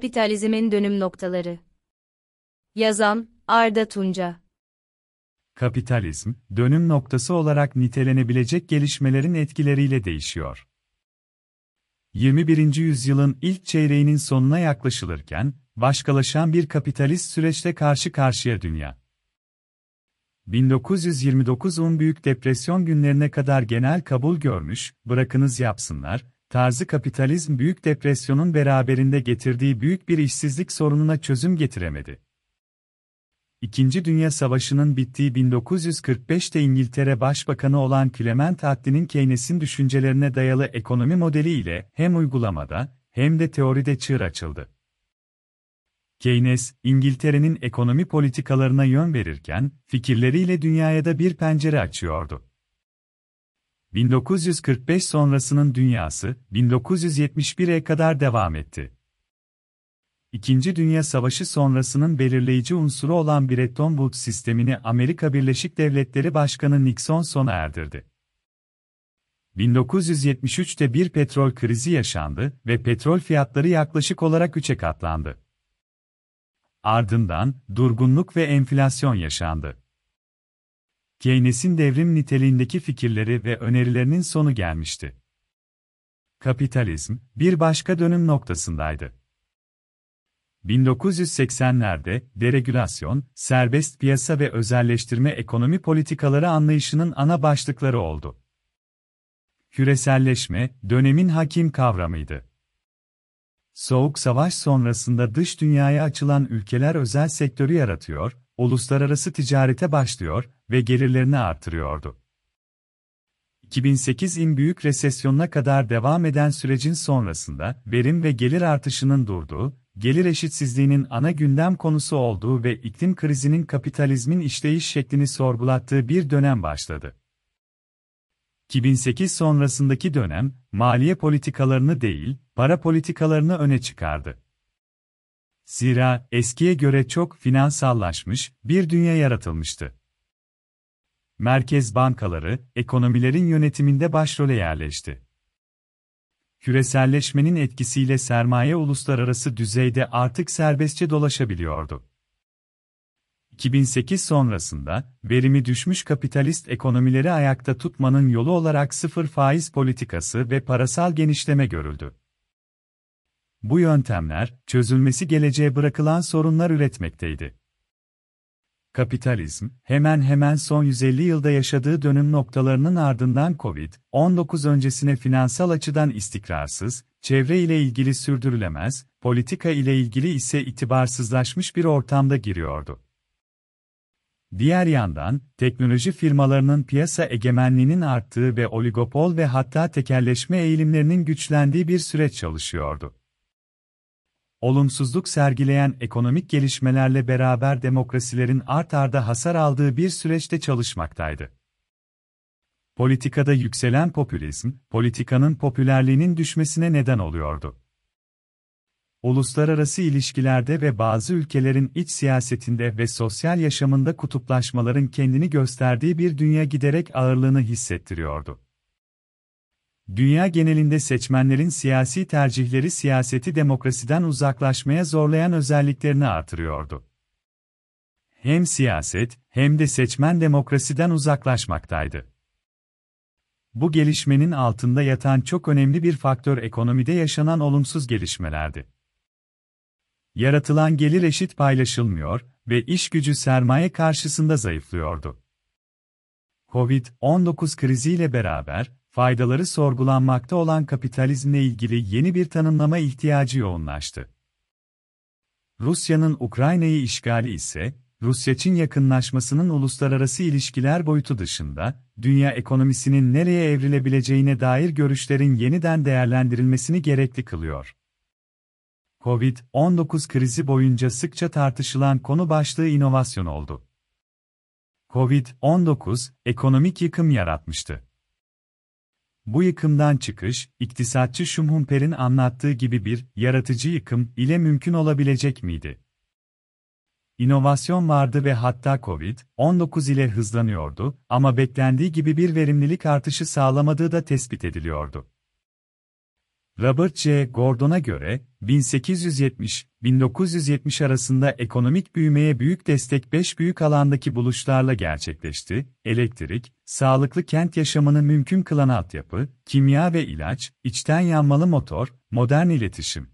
Kapitalizmin dönüm noktaları. Yazan Arda Tunca. Kapitalizm, dönüm noktası olarak nitelenebilecek gelişmelerin etkileriyle değişiyor. 21. yüzyılın ilk çeyreğinin sonuna yaklaşılırken, başkalaşan bir kapitalist süreçte karşı karşıya dünya. 1929'un Büyük Depresyon günlerine kadar genel kabul görmüş, bırakınız yapsınlar, tarzı kapitalizm Büyük Depresyon'un beraberinde getirdiği büyük bir işsizlik sorununa çözüm getiremedi. İkinci Dünya Savaşı'nın bittiği 1945'te İngiltere Başbakanı olan Clement Attlee'nin Keynes'in düşüncelerine dayalı ekonomi modeli ile hem uygulamada hem de teoride çığır açıldı. Keynes, İngiltere'nin ekonomi politikalarına yön verirken, fikirleriyle dünyaya da bir pencere açıyordu. 1945 sonrasının dünyası, 1971'e kadar devam etti. İkinci Dünya Savaşı sonrasının belirleyici unsuru olan Bretton Woods sistemini Amerika Birleşik Devletleri Başkanı Nixon sona erdirdi. 1973'te bir petrol krizi yaşandı ve petrol fiyatları yaklaşık olarak 3'e katlandı. Ardından, durgunluk ve enflasyon yaşandı. Keynes'in devrim niteliğindeki fikirleri ve önerilerinin sonu gelmişti. Kapitalizm, bir başka dönüm noktasındaydı. 1980'lerde, deregülasyon, serbest piyasa ve özelleştirme ekonomi politikaları anlayışının ana başlıkları oldu. Küreselleşme, dönemin hakim kavramıydı. Soğuk savaş sonrasında dış dünyaya açılan ülkeler özel sektörü yaratıyor, uluslararası ticarete başlıyor ve gelirlerini artırıyordu. 2008'in büyük resesyonuna kadar devam eden sürecin sonrasında verim ve gelir artışının durduğu, gelir eşitsizliğinin ana gündem konusu olduğu ve iklim krizinin kapitalizmin işleyiş şeklini sorgulattığı bir dönem başladı. 2008 sonrasındaki dönem, maliye politikalarını değil, para politikalarını öne çıkardı. Zira eskiye göre çok finansallaşmış bir dünya yaratılmıştı. Merkez bankaları, ekonomilerin yönetiminde başrole yerleşti. Küreselleşmenin etkisiyle sermaye uluslararası düzeyde artık serbestçe dolaşabiliyordu. 2008 sonrasında, verimi düşmüş kapitalist ekonomileri ayakta tutmanın yolu olarak sıfır faiz politikası ve parasal genişleme görüldü. Bu yöntemler, çözülmesi geleceğe bırakılan sorunlar üretmekteydi. Kapitalizm, hemen hemen son 150 yılda yaşadığı dönüm noktalarının ardından Covid-19 öncesine finansal açıdan istikrarsız, çevre ile ilgili sürdürülemez, politika ile ilgili ise itibarsızlaşmış bir ortamda giriyordu. Diğer yandan, teknoloji firmalarının piyasa egemenliğinin arttığı ve oligopol ve hatta tekelleşme eğilimlerinin güçlendiği bir süreç çalışıyordu olumsuzluk sergileyen ekonomik gelişmelerle beraber demokrasilerin art arda hasar aldığı bir süreçte çalışmaktaydı. Politikada yükselen popülizm, politikanın popülerliğinin düşmesine neden oluyordu. Uluslararası ilişkilerde ve bazı ülkelerin iç siyasetinde ve sosyal yaşamında kutuplaşmaların kendini gösterdiği bir dünya giderek ağırlığını hissettiriyordu. Dünya genelinde seçmenlerin siyasi tercihleri siyaseti demokrasiden uzaklaşmaya zorlayan özelliklerini artırıyordu. Hem siyaset, hem de seçmen demokrasiden uzaklaşmaktaydı. Bu gelişmenin altında yatan çok önemli bir faktör ekonomide yaşanan olumsuz gelişmelerdi. Yaratılan gelir eşit paylaşılmıyor ve iş gücü sermaye karşısında zayıflıyordu. Covid-19 kriziyle beraber, faydaları sorgulanmakta olan kapitalizmle ilgili yeni bir tanımlama ihtiyacı yoğunlaştı. Rusya'nın Ukrayna'yı işgali ise, Rusya-Çin yakınlaşmasının uluslararası ilişkiler boyutu dışında, dünya ekonomisinin nereye evrilebileceğine dair görüşlerin yeniden değerlendirilmesini gerekli kılıyor. Covid-19 krizi boyunca sıkça tartışılan konu başlığı inovasyon oldu. Covid-19, ekonomik yıkım yaratmıştı. Bu yıkımdan çıkış, iktisatçı Schumpeter'in anlattığı gibi bir yaratıcı yıkım ile mümkün olabilecek miydi? İnovasyon vardı ve hatta Covid-19 ile hızlanıyordu ama beklendiği gibi bir verimlilik artışı sağlamadığı da tespit ediliyordu. Robert J. Gordon'a göre, 1870-1970 arasında ekonomik büyümeye büyük destek 5 büyük alandaki buluşlarla gerçekleşti, elektrik, sağlıklı kent yaşamını mümkün kılan altyapı, kimya ve ilaç, içten yanmalı motor, modern iletişim.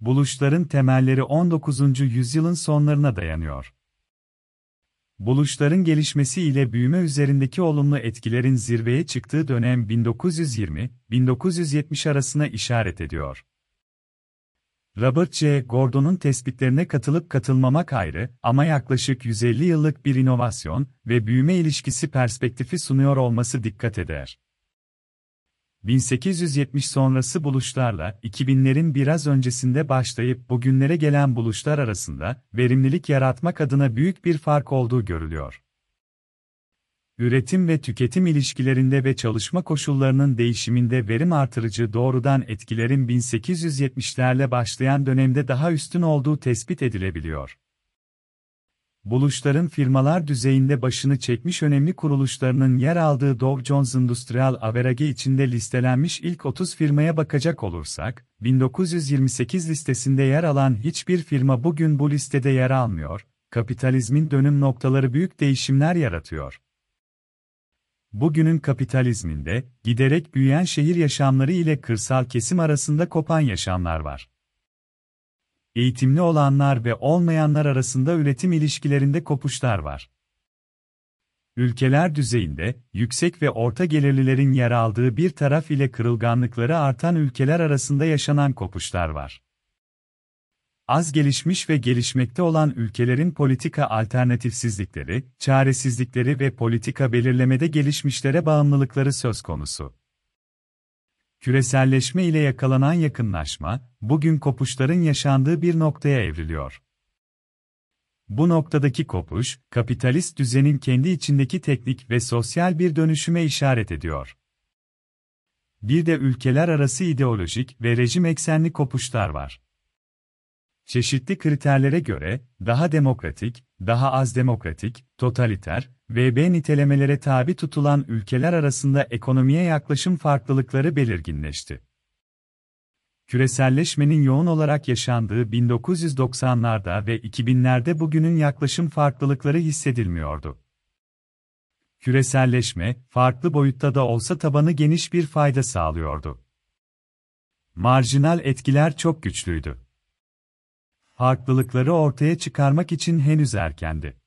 Buluşların temelleri 19. yüzyılın sonlarına dayanıyor. Buluşların gelişmesi ile büyüme üzerindeki olumlu etkilerin zirveye çıktığı dönem 1920-1970 arasına işaret ediyor. Robert J. Gordon'un tespitlerine katılıp katılmamak ayrı ama yaklaşık 150 yıllık bir inovasyon ve büyüme ilişkisi perspektifi sunuyor olması dikkat eder. 1870 sonrası buluşlarla 2000'lerin biraz öncesinde başlayıp bugünlere gelen buluşlar arasında verimlilik yaratmak adına büyük bir fark olduğu görülüyor. Üretim ve tüketim ilişkilerinde ve çalışma koşullarının değişiminde verim artırıcı doğrudan etkilerin 1870'lerle başlayan dönemde daha üstün olduğu tespit edilebiliyor buluşların firmalar düzeyinde başını çekmiş önemli kuruluşlarının yer aldığı Dow Jones Industrial Average içinde listelenmiş ilk 30 firmaya bakacak olursak, 1928 listesinde yer alan hiçbir firma bugün bu listede yer almıyor, kapitalizmin dönüm noktaları büyük değişimler yaratıyor. Bugünün kapitalizminde, giderek büyüyen şehir yaşamları ile kırsal kesim arasında kopan yaşamlar var eğitimli olanlar ve olmayanlar arasında üretim ilişkilerinde kopuşlar var. Ülkeler düzeyinde, yüksek ve orta gelirlilerin yer aldığı bir taraf ile kırılganlıkları artan ülkeler arasında yaşanan kopuşlar var. Az gelişmiş ve gelişmekte olan ülkelerin politika alternatifsizlikleri, çaresizlikleri ve politika belirlemede gelişmişlere bağımlılıkları söz konusu. Küreselleşme ile yakalanan yakınlaşma, bugün kopuşların yaşandığı bir noktaya evriliyor. Bu noktadaki kopuş, kapitalist düzenin kendi içindeki teknik ve sosyal bir dönüşüme işaret ediyor. Bir de ülkeler arası ideolojik ve rejim eksenli kopuşlar var çeşitli kriterlere göre, daha demokratik, daha az demokratik, totaliter, VB nitelemelere tabi tutulan ülkeler arasında ekonomiye yaklaşım farklılıkları belirginleşti. Küreselleşmenin yoğun olarak yaşandığı 1990'larda ve 2000'lerde bugünün yaklaşım farklılıkları hissedilmiyordu. Küreselleşme, farklı boyutta da olsa tabanı geniş bir fayda sağlıyordu. Marjinal etkiler çok güçlüydü farklılıkları ortaya çıkarmak için henüz erkendi.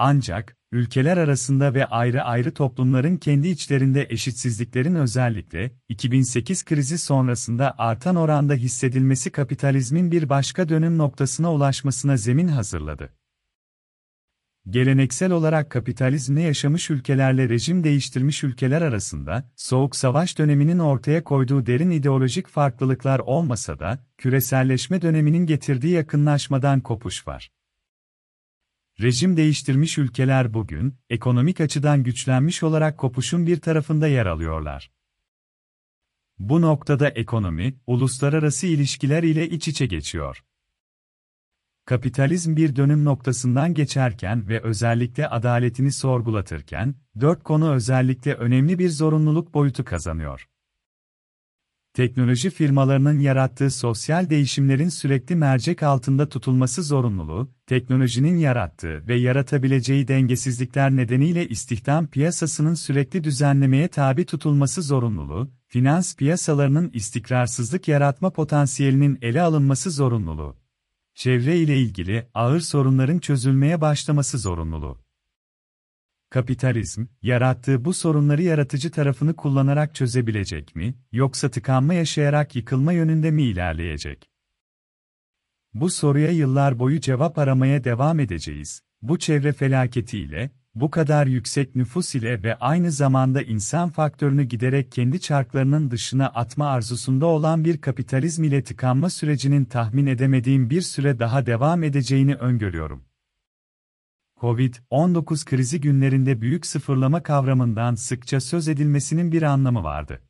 Ancak, ülkeler arasında ve ayrı ayrı toplumların kendi içlerinde eşitsizliklerin özellikle, 2008 krizi sonrasında artan oranda hissedilmesi kapitalizmin bir başka dönüm noktasına ulaşmasına zemin hazırladı geleneksel olarak kapitalizmle yaşamış ülkelerle rejim değiştirmiş ülkeler arasında, Soğuk Savaş döneminin ortaya koyduğu derin ideolojik farklılıklar olmasa da, küreselleşme döneminin getirdiği yakınlaşmadan kopuş var. Rejim değiştirmiş ülkeler bugün, ekonomik açıdan güçlenmiş olarak kopuşun bir tarafında yer alıyorlar. Bu noktada ekonomi, uluslararası ilişkiler ile iç içe geçiyor kapitalizm bir dönüm noktasından geçerken ve özellikle adaletini sorgulatırken, dört konu özellikle önemli bir zorunluluk boyutu kazanıyor. Teknoloji firmalarının yarattığı sosyal değişimlerin sürekli mercek altında tutulması zorunluluğu, teknolojinin yarattığı ve yaratabileceği dengesizlikler nedeniyle istihdam piyasasının sürekli düzenlemeye tabi tutulması zorunluluğu, finans piyasalarının istikrarsızlık yaratma potansiyelinin ele alınması zorunluluğu çevre ile ilgili ağır sorunların çözülmeye başlaması zorunluluğu. Kapitalizm, yarattığı bu sorunları yaratıcı tarafını kullanarak çözebilecek mi, yoksa tıkanma yaşayarak yıkılma yönünde mi ilerleyecek? Bu soruya yıllar boyu cevap aramaya devam edeceğiz. Bu çevre felaketiyle, bu kadar yüksek nüfus ile ve aynı zamanda insan faktörünü giderek kendi çarklarının dışına atma arzusunda olan bir kapitalizm ile tıkanma sürecinin tahmin edemediğim bir süre daha devam edeceğini öngörüyorum. Covid-19 krizi günlerinde büyük sıfırlama kavramından sıkça söz edilmesinin bir anlamı vardı.